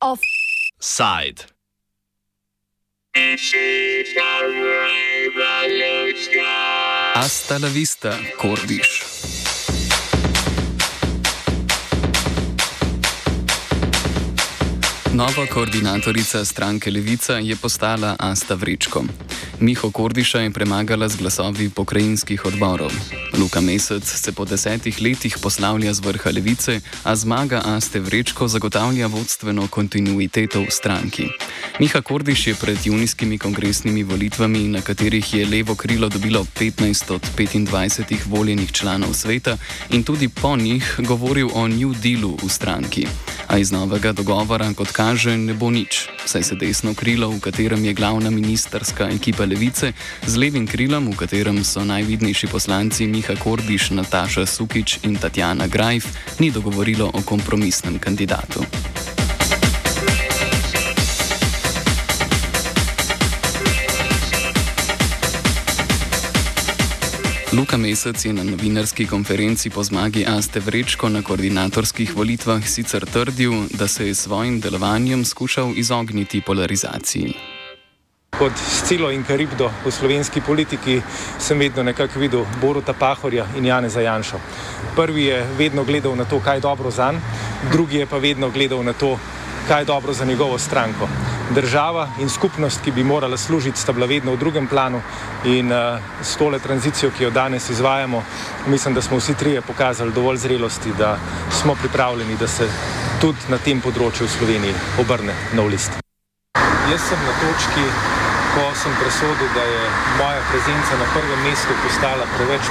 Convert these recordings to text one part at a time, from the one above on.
Offside. Hasta la vista, Kordiš. Nova koordinatorica stranke Levica je postala Asta Vrečko. Miho Kordiša je premagala z glasovi pokrajinskih odborov. Luka Mesec se po desetih letih poslavlja z vrha Levice, a zmaga Aste Vrečko zagotavlja vodstveno kontinuiteto v stranki. Miha Kordiš je pred junijskimi kongresnimi volitvami, na katerih je levo krilo dobilo 15 od 25 voljenih članov sveta in tudi po njih govoril o New Dealu v stranki. A iz novega dogovora, kot kaže, ne bo nič, saj se desno krilo, v katerem je glavna ministerska ekipa Levice, z levim krilom, v katerem so najvidnejši poslanci Miha Kordiš, Nataša Sukič in Tatjana Grajf, ni dogovorilo o kompromisnem kandidatu. Luka Mesec je na novinarski konferenci po zmagi Aste Vrečko na koordinatorskih volitvah sicer trdil, da se je s svojim delovanjem skušal izogniti polarizaciji. Kot Scilo in Karibdo v slovenski politiki sem vedno nekako videl Boruta Pahorja in Jane Zajanša. Prvi je vedno gledal na to, kaj je dobro za njega, drugi je pa vedno gledal na to, kaj je dobro za njegovo stranko. Država in skupnost, ki bi morala služiti, sta bila vedno v drugem planu in uh, s tole tranzicijo, ki jo danes izvajamo, mislim, da smo vsi trije pokazali dovolj zrelosti, da smo pripravljeni, da se tudi na tem področju v Sloveniji obrne nov list. Jaz sem na točki, ko sem presodil, da je moja prezenca na prvem mestu postala preveč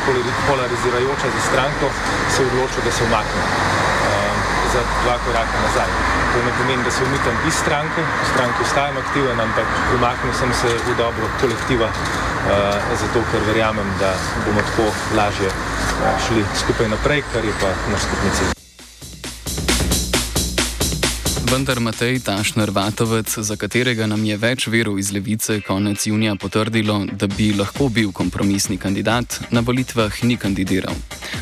polarizirajoča za stranko, se odločil, da se umaknem za dva koraka nazaj. To ne pomeni, da se umikam iz stranke, v stranki ostajam aktiven, ampak umaknil sem se v dobro kolektiva, uh, zato ker verjamem, da bomo tako lažje uh, šli skupaj naprej, kar je pa naš skupni cilj. Vendar Matej Tašner Vatovec, za katerega nam je več verov iz levice konec junija potrdilo, da bi lahko bil kompromisni kandidat, na volitvah ni kandidiral.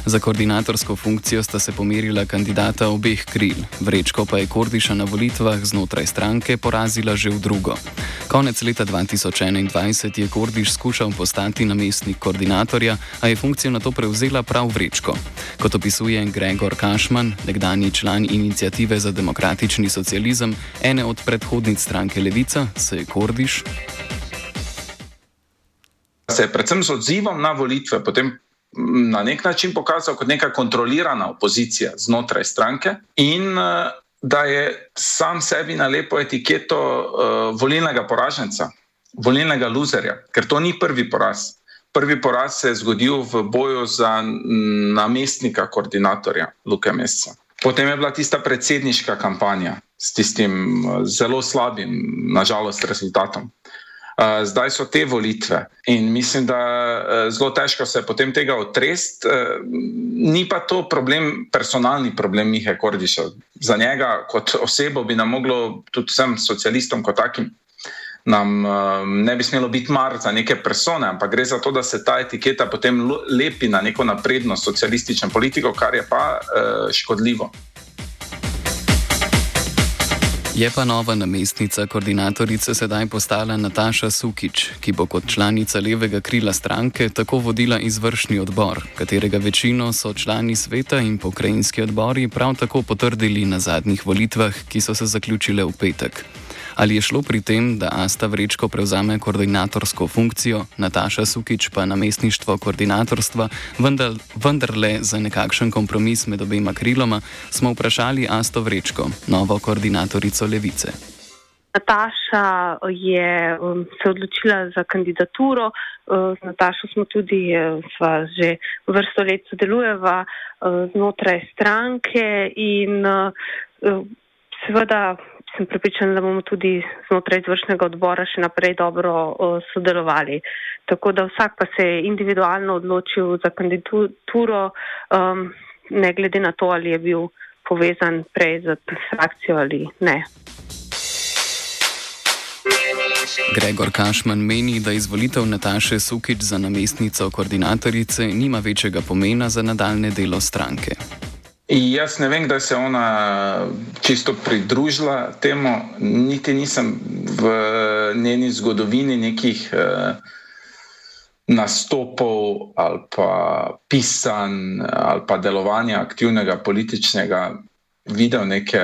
Za koordinatorsko funkcijo sta se pomerila kandidata obeh kril, Vrečko pa je Kordiša na volitvah znotraj stranke porazila že v drugo. Konec leta 2021 je Kordiš skušal postati namestnik koordinatorja, a je funkcijo na to prevzela prav Vrečko. Kot opisuje Gregor Kašman, nekdani član inicijative za demokratični socializem, ene od predhodnic stranke Levica, se je Kordiš. Se je predvsem z odzivom na volitve potem na nek način pokazal kot neka kontrolirana opozicija znotraj stranke in eh, da je sam sebi na lepo etiketo uh, volilnega poraženca, volilnega loserja, ker to ni prvi poraz. Prvi poraz se je zgodil v boju za namestnika koordinatorja Luka Mesca. Potem je bila tista predsedniška kampanja s tistim eh, zelo slabim, nažalost, rezultatom. Eh, zdaj so te volitve in mislim, da je zelo težko se potem tega otresti. Uh, ni pa to problem, personalni problem Mihe Kordiša. Za njega kot osebo bi nam moglo, tudi vsem socialistom kot takim, nam ne bi smelo biti mar za neke persone, ampak gre za to, da se ta etiketa potem lepi na neko napredno socialistično politiko, kar je pa škodljivo. Je pa nova namestnica koordinatorice sedaj postala Nataša Sukič, ki bo kot članica levega krila stranke tako vodila izvršni odbor, katerega večino so člani sveta in pokrajinski odbori prav tako potrdili na zadnjih volitvah, ki so se zaključile v petek. Ali je šlo pri tem, da Asta Vrečko prevzame koordinatorsko funkcijo, Nataša Sukič pa namestništvo koordinatorstva, vendar, vendarle za nekakšen kompromis med obema kriloma, smo vprašali Asto Vrečko, novo koordinatorico Levice. Nataša je um, se odločila za kandidaturo. Uh, z Natašo smo tudi uh, že vrsto let sodelujeva uh, znotraj stranke in seveda sem pripričana, da bomo tudi znotraj izvršnega odbora še naprej dobro sodelovali. Tako da vsak pa se je individualno odločil za kandidaturo, um, ne glede na to, ali je bil povezan prej z frakcijo ali ne. Gregor Kašman meni, da izvolitev Nataše Sukič za namestnico koordinatorice nima večjega pomena za nadaljne delo stranke. Jaz ne vem, da se je ona čisto pridružila temu, niti nisem v njeni zgodovini nekih eh, nastopov ali pa pisanj ali pa delovanja aktivnega političnega videl neke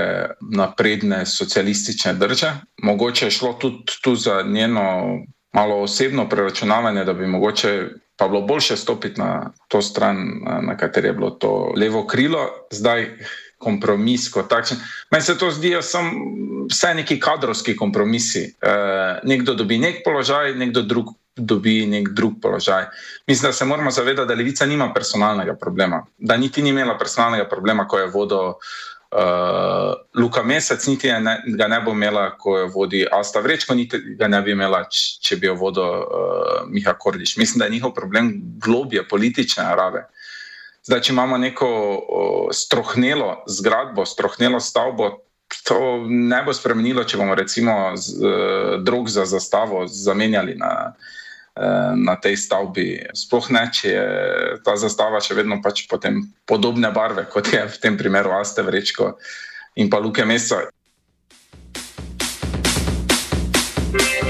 napredne socialistične drže. Mogoče je šlo tudi tu za njeno malo osebno preračunavanje, da bi mogoče pa bilo boljše stopiti na to stran, na kateri je bilo to levo krilo, zdaj kompromis kot takšen. Meni se to zdijo samo vse neki kadrovski kompromisi. E, nekdo dobi nek položaj, nekdo drug dobi nek drug položaj. Mislim, da se moramo zavedati, da levica nima personalnega problema, da niti ni imela personalnega problema, ko je vodo. Uh, Luka Mesec, niti ne, ga ne bo imela, ko jo vodi Asta Vrečko, niti ga ne bi imela, če bi jo vodil uh, Miha Kordiš. Mislim, da je njihov problem globje politične narave. Zdaj, če imamo neko uh, strohnelo zgradbo, strohnelo stavbo, to ne bo spremenilo, če bomo recimo z, uh, drug za zastavo zamenjali na uh, Eh, na tej stavbi. Sploh ne, če je ta zastava še vedno pač podobne barve, kot je v tem primeru Aste Vrečko in pa Luke Mesa.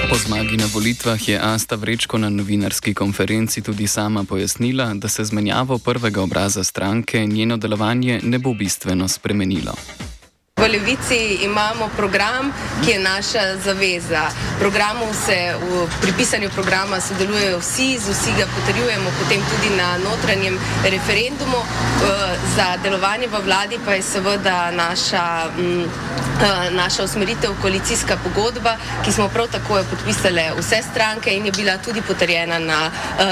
Po zmagi na volitvah je Asta Vrečko na novinarski konferenci tudi sama pojasnila, da se zmenjavo prvega obraza stranke njeno delovanje ne bo bistveno spremenilo. V Levici imamo program, ki je naša zaveza. Se, v, pri pisanju programa sodelujejo vsi, z vsi ga potrjujemo potem tudi na notranjem referendumu. Za delovanje v vladi pa je seveda naša, m, naša usmeritev koalicijska pogodba, ki smo prav tako podpisali vse stranke in je bila tudi potrjena na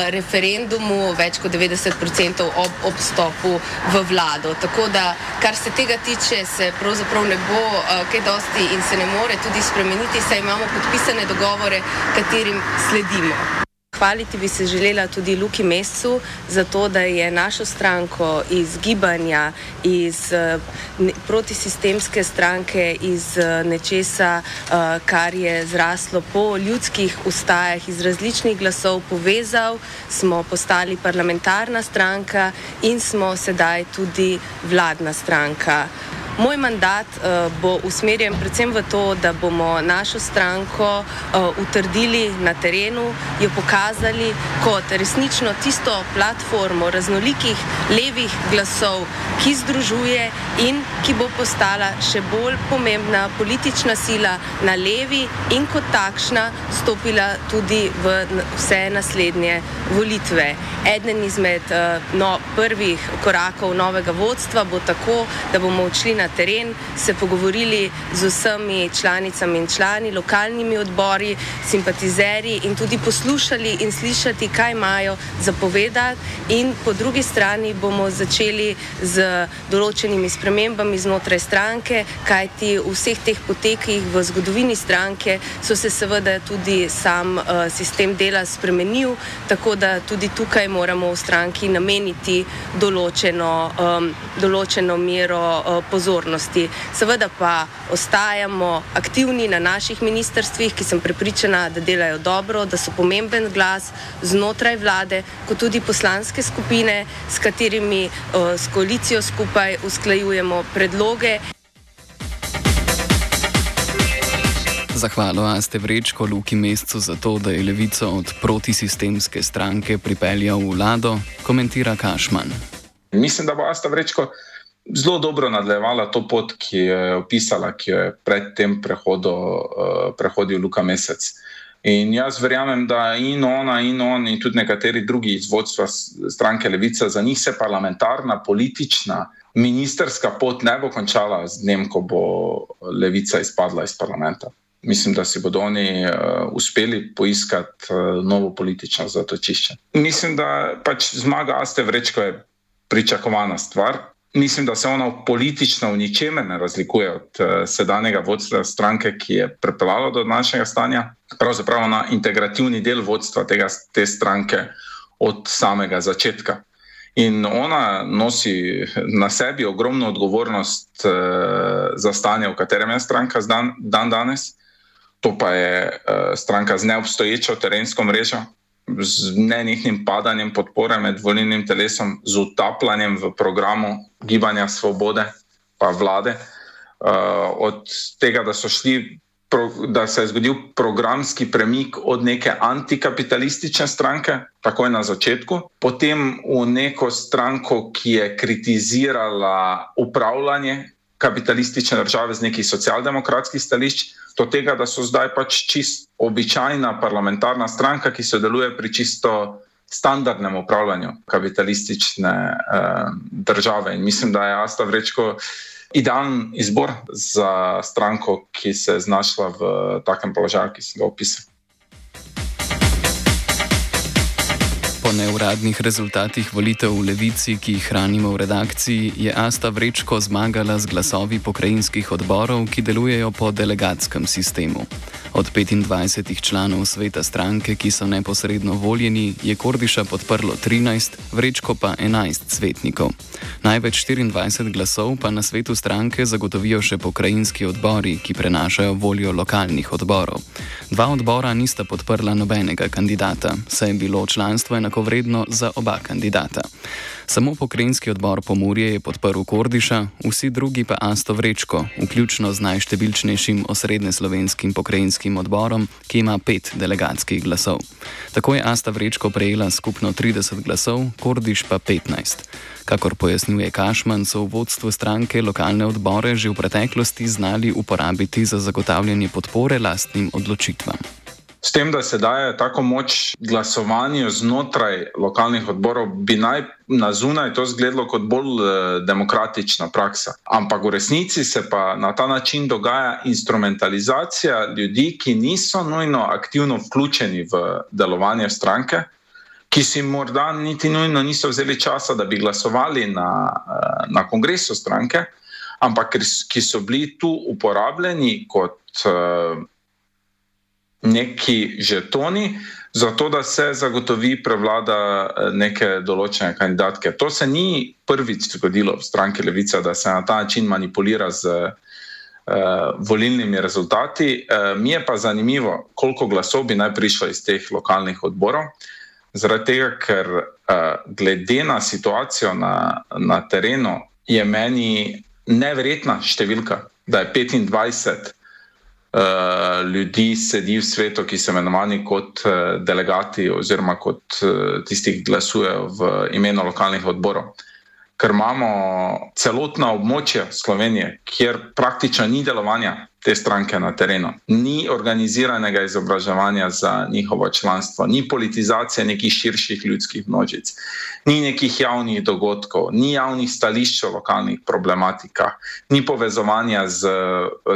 referendumu več kot 90% ob obstopu v vlado. Tako da, kar se tega tiče, se pravzaprav pravzaprav ne bo uh, kaj dosti in se ne more tudi spremeniti, saj imamo podpisane dogovore, katerim sledimo. Hvaliti bi se želela tudi Luki Mesu za to, da je našo stranko iz gibanja, iz uh, protisistemske stranke, iz uh, nečesa, uh, kar je zraslo po ljudskih ustajah, iz različnih glasov povezal, smo postali parlamentarna stranka in smo sedaj tudi vladna stranka. Moj mandat uh, bo usmerjen predvsem v to, da bomo našo stranko uh, utrdili na terenu, jo pokazali kot resnično tisto platformo raznolikih levih glasov, ki združuje in ki bo postala še bolj pomembna politična sila na levi in kot takšna stopila tudi v vse naslednje volitve. Eden izmed uh, no, prvih korakov novega vodstva bo tako, da bomo odšli na teren, se pogovorili z vsemi članicami in člani, lokalnimi odbori, simpatizerji in tudi poslušali in slišati, kaj imajo zapovedati. In po drugi strani bomo začeli z določenimi spremembami znotraj stranke, kajti v vseh teh potekih v zgodovini stranke so se seveda tudi sam uh, sistem dela spremenil, tako da tudi tukaj moramo v stranki nameniti določeno, um, določeno mero uh, pozornosti pozornosti. Seveda pa ostajamo aktivni na naših ministrstvih, ki sem prepričana, da delajo dobro, da so pomemben glas znotraj vlade, kot tudi poslanske skupine, s katerimi s koalicijo skupaj usklajujemo predloge. Zahvalo ste vrečko Luki Mescu za to, da je levico od protisistemske stranke pripeljal v vlado, komentira Kašman. Mislim, da bo Asta vrečko zelo dobro nadaljevala to pot, ki je opisala, ki jo je pred tem prehodu, uh, prehodil Luka Mesec. In jaz verjamem, da in ona, in on, in tudi nekateri drugi iz vodstva stranke Levica, za njih se parlamentarna, politična, ministerska pot ne bo končala z dnem, ko bo Levica izpadla iz parlamenta. Mislim, da si bodo oni uh, uspeli poiskati uh, novo politično zatočišče. Mislim, da pač zmaga Aste Vrečko je pričakovana stvar, Mislim, da se ona politično v ničemer ne razlikuje od uh, sedanjega vodstva stranke, ki je pripeljalo do današnjega stanja. Pravzaprav ona integrativni del vodstva tega, te stranke od samega začetka. In ona nosi na sebi ogromno odgovornost uh, za stanje, v katerem je stranka dan, dan danes. to pa je uh, stranka z neobstoječo terensko mrežo, z nenehnim padanjem podpore med volilnim telesom, z utapljanjem v programu Gibanja Svobode pa vlade. Uh, od tega, da so šli da se je zgodil programski premik od neke antikapitalistične stranke, takoj na začetku, potem v neko stranko, ki je kritizirala upravljanje kapitalistične države z nekih socialdemokratskih stališč, do tega, da so zdaj pač čist običajna parlamentarna stranka, ki sodeluje pri čisto standardnem upravljanju kapitalistične eh, države. In mislim, da je Asta Vrečko idealen izbor za stranko, ki se je znašla v takem položaju, ki sem ga opisal. Po neuradnih rezultatih volitev v Levici, ki jih hranimo v redakciji, je Asta Vrečko zmagala z glasovi pokrajinskih odborov, ki delujejo po delegatskem sistemu. Od 25 članov sveta stranke, ki so neposredno voljeni, je Kordiša podprlo 13, Vrečko pa 11 svetnikov. Največ 24 glasov pa na svetu stranke zagotovijo še pokrajinski odbori, ki prenašajo voljo lokalnih odborov. Dva odbora nista podprla nobenega kandidata, saj je bilo članstvo enakovredno za oba kandidata. Samo pokrajinski odbor Pomorje je podprl Kordiša, vsi drugi pa Asto Vrečko, vključno z najštevilčnejšim osrednjeslovenskim pokrajinskim odborom, ki ima pet delegatskih glasov. Tako je Asta Vrečko prejela skupno 30 glasov, Kordiš pa 15. Kakor pojasnjuje Kašman, so v vodstvu stranke lokalne odbore že v preteklosti znali uporabiti za zagotavljanje podpore lastnim odločitvam. S tem, da se daje tako moč glasovanju znotraj lokalnih odborov, bi naj na zunaj to izgledalo kot bolj eh, demokratična praksa. Ampak v resnici se pa na ta način dogaja instrumentalizacija ljudi, ki niso nujno aktivno vključeni v delovanje stranke, ki si morda niti nujno niso vzeli časa, da bi glasovali na, eh, na kongresu stranke, ampak ki so bili tu uporabljeni kot. Neki žetoni, zato da se zagotovi prevlada eh, neke določene kandidatke. To se ni prvič zgodilo v stranki Levica, da se na ta način manipulira z uh, volilnimi rezultati. Uh, mi je pa zanimivo, koliko glasov bi naj prišlo iz teh lokalnih odborov. Zaradi tega, ker uh, glede na situacijo na, na terenu, je meni neverjetna številka, da je 25 uh, ljudi sedi v svetu, ki so imenovani kot uh, delegati oziroma kot uh, tisti, ki glasujejo v imenu lokalnih odborov. Ker imamo celotna območja Slovenije, kjer praktično ni delovanja te stranke na terenu. Ni organiziranega izobraževanja za njihovo članstvo, ni politizacije nekih širših ljudskih množic, ni nekih javnih dogodkov, ni javnih stališč o lokalnih problematikah, ni povezovanja z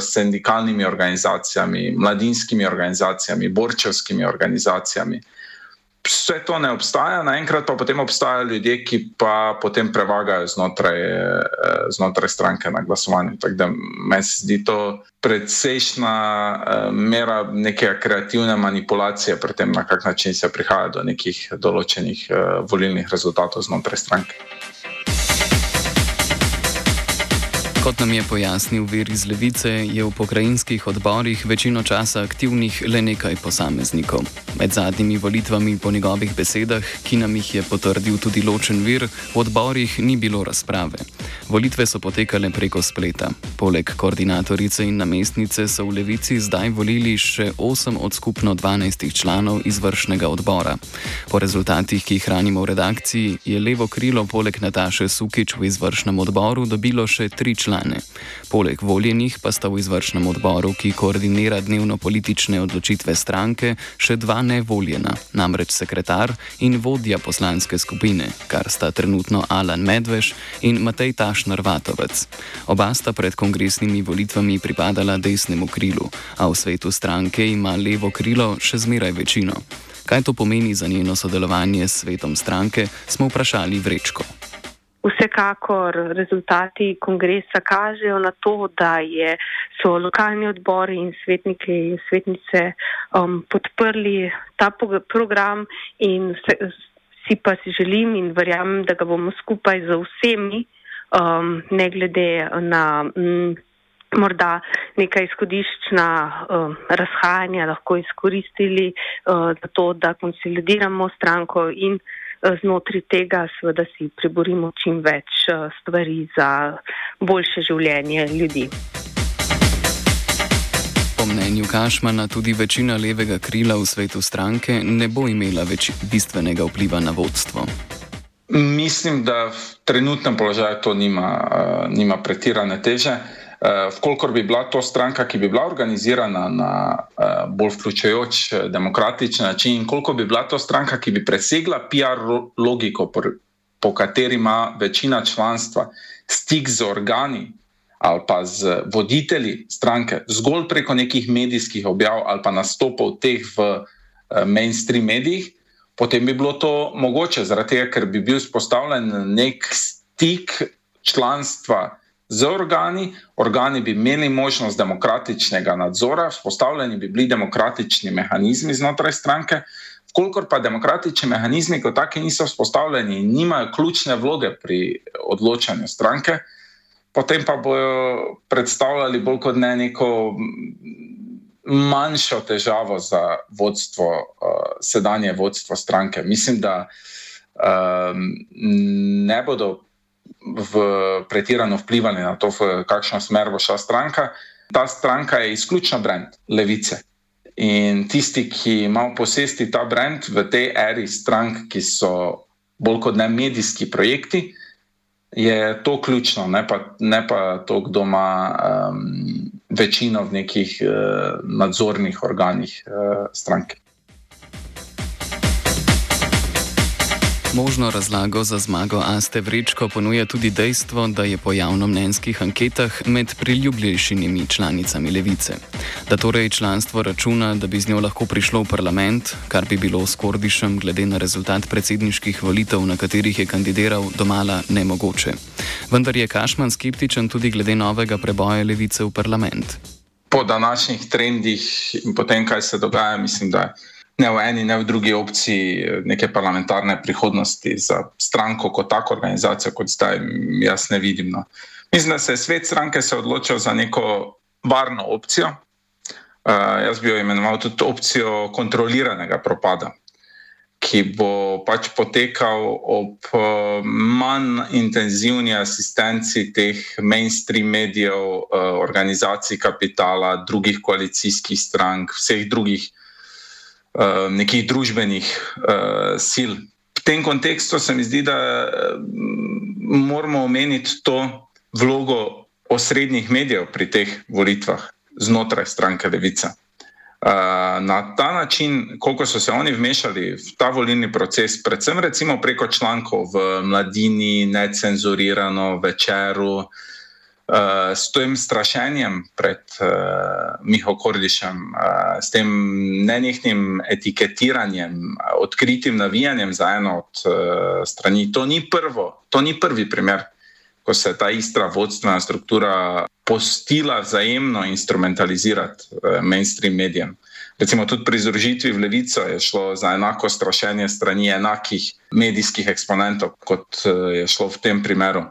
sindikalnimi organizacijami, mladinskimi organizacijami, borčevskimi organizacijami vse to ne obstaja, naenkrat pa potem obstajajo ljudje, ki pa potem prevagajo znotraj, eh, znotraj stranke na glasovanju. Tako da meni se zdi to precejšna eh, mera neke kreativne manipulacije, pri tem, na kak način se prihaja do nekih določenih eh, volilnih rezultatov znotraj stranke. Kot nam je pojasnil vir iz Levice, je v pokrajinskih odborih večino časa aktivnih le nekaj posameznikov. Med zadnjimi volitvami, po njegovih besedah, ki nam jih je potrdil tudi ločen vir, v odborih ni bilo razprave. Volitve so potekale preko spleta. Poleg koordinatorice in namestnice so v Levici zdaj volili še 8 od skupno 12 članov izvršnega odbora. Po rezultatih, ki jih hranimo v redakciji, je levo krilo poleg Nataše Sukič v izvršnem odboru dobilo še 3 člane člane. Poleg voljenih pa sta v izvršnem odboru, ki koordinira dnevno politične odločitve stranke, še dva nevoljena, namreč sekretar in vodja poslanske skupine, kar sta trenutno Alan Medveš in Matej Tašnar Vatovec. Oba sta pred kongresnimi volitvami pripadala desnemu krilu, a v svetu stranke ima levo krilo še zmeraj večino. Kaj to pomeni za njeno sodelovanje s svetom stranke, smo vprašali Vrečko. Vsekakor rezultati kongresa kažejo na to, da je, so lokalni odbori in svetniki in svetnice um, podprli ta program in vse, si pa si želim in verjamem, da ga bomo skupaj z vsemi, um, ne glede na m, morda neka izhodiščna uh, razhajanja lahko izkoristili uh, za to, da konsolidiramo stranko in uh, znotraj tega seveda si priborimo čim več uh, stvari za boljše življenje ljudi. Po mnenju Kašmana tudi večina levega krila v svetu stranke ne bo imela več bistvenega vpliva na vodstvo. Mislim, da v trenutnem položaju to nima, uh, nima pretirane teže. Uh, vkolikor bi bila to stranka, ki bi bila organizirana na uh, bolj vključujoč, eh, demokratičen način, in koliko bi bila to stranka, ki bi presegla PR logiko, po, po kateri ima večina članstva stik z organi ali pa z voditelji stranke, zgolj preko nekih medijskih objav ali pa nastopov teh v mainstream medijih, potem bi bilo to mogoče, zaradi tega, ker bi bil spostavljen nek stik članstva z organi, organi bi imeli možnost demokratičnega nadzora, vzpostavljeni bi bili demokratični mehanizmi znotraj stranke. Kolikor pa demokratični mehanizmi kot taki niso vzpostavljeni in nimajo ključne vloge pri odločanju stranke, potem pa bojo predstavljali bolj kot ne neko manjšo težavo za vodstvo, uh, sedanje vodstvo stranke. Mislim, da um, ne bodo v pretirano vplivali na to, v kakšno smer bo šla stranka. Ta stranka je izključno brand levice. In tisti, ki ima posesti ta brand v tej eri strank, ki so bolj kot ne medijski projekti, je to ključno, ne pa, ne pa to, kdo ima um, večino v nekih uh, nadzornih organih uh, stranke. Možno razlago za zmago Aste Vrečko ponuja tudi dejstvo, da je po javnomnenjskih anketah med priljubljenejšimi članicami levice. Da torej članstvo računa, da bi z njo lahko prišlo v parlament, kar bi bilo s Kordišem glede na rezultat predsedniških volitev, na katerih je kandidiral, domala nemogoče. Vendar je Kašman skeptičen tudi glede novega preboja levice v parlament. Po današnjih trendih in potem, kaj se dogaja, mislim, da je ne v eni, ne v drugi opciji neke parlamentarne prihodnosti za stranko kot tako organizacijo, kot zdaj jaz ne vidim. No. Mislim, da se je svet stranke se odločil za neko varno opcijo. Uh, jaz bi jo imenoval tudi opcijo kontroliranega propada, ki bo pač potekal ob uh, manj intenzivni asistenci teh mainstream medijev, uh, organizacij kapitala, drugih koalicijskih strank, vseh drugih uh, Eh, nekih družbenih uh, sil. V tem kontekstu se mi zdi, da mm, moramo omeniti to vlogo osrednjih medijev pri teh volitvah znotraj stranke Levica. Na ta način, koliko so se oni vmešali v ta volilni proces, predvsem preko člankov v Mladini, necenzurirano, večeru, s tem strašenjem pred uh, Miho Kordišem, uh, s tem nenehnim etiketiranjem, odkritim navijanjem za eno od uh, strani. To ni, prvo, to ni prvi primer, ko se je ta ista vodstvena struktura postila vzajemno instrumentalizirati uh, mainstream medijem. Recimo tudi pri združitvi v Levico je šlo za enako strašenje strani enakih medijskih eksponentov, kot je šlo v tem primeru.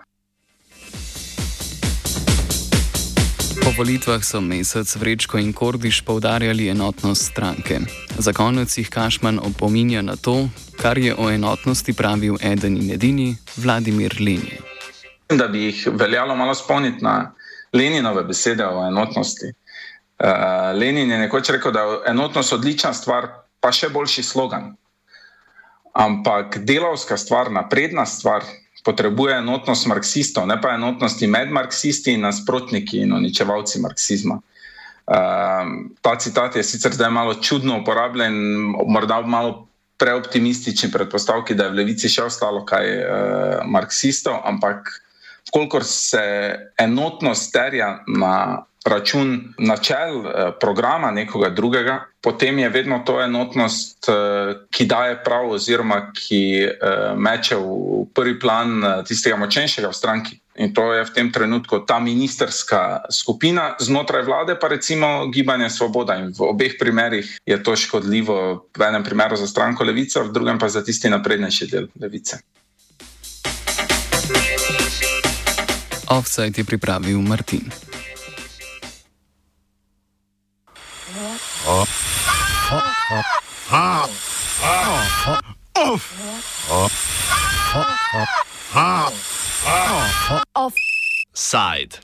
Po volitvah so mesec Vrečko in Kordiš povdarjali enotnost stranke. Za konec jih Kašman opominja na to, kar je o enotnosti pravil eden in edini Vladimir Lenin. Da bi jih veljalo malo spomniti na Leninove besede o enotnosti. Uh, Lenin je nekoč rekel, da je enotnost odlična stvar, pa še boljši slogan. Ampak delovska stvar, napredna stvar, potrebuje enotnost marksistov, ne pa enotnosti med marksisti in nasprotniki in uničevalci marksizma. Uh, ta citat je sicer zdaj malo čudno uporabljen, morda malo preoptimistični predpostavki, da je v levici še ostalo kaj uh, marksistov, ampak kolikor se enotnost terja na račun načel eh, programa nekoga drugega, potem je vedno to enotnost, eh, ki daje prav, oziroma ki eh, meče v prvi plan tistega močnejšega v stranki. In to je v tem trenutku ta ministerska skupina, znotraj vlade pa recimo Gibanje Svoboda. In v obeh primerih je to škodljivo, v enem primeru za stranko Levica, v drugem pa za tisti naprednejši del Levice. Offside je pripravil Martin. Offside.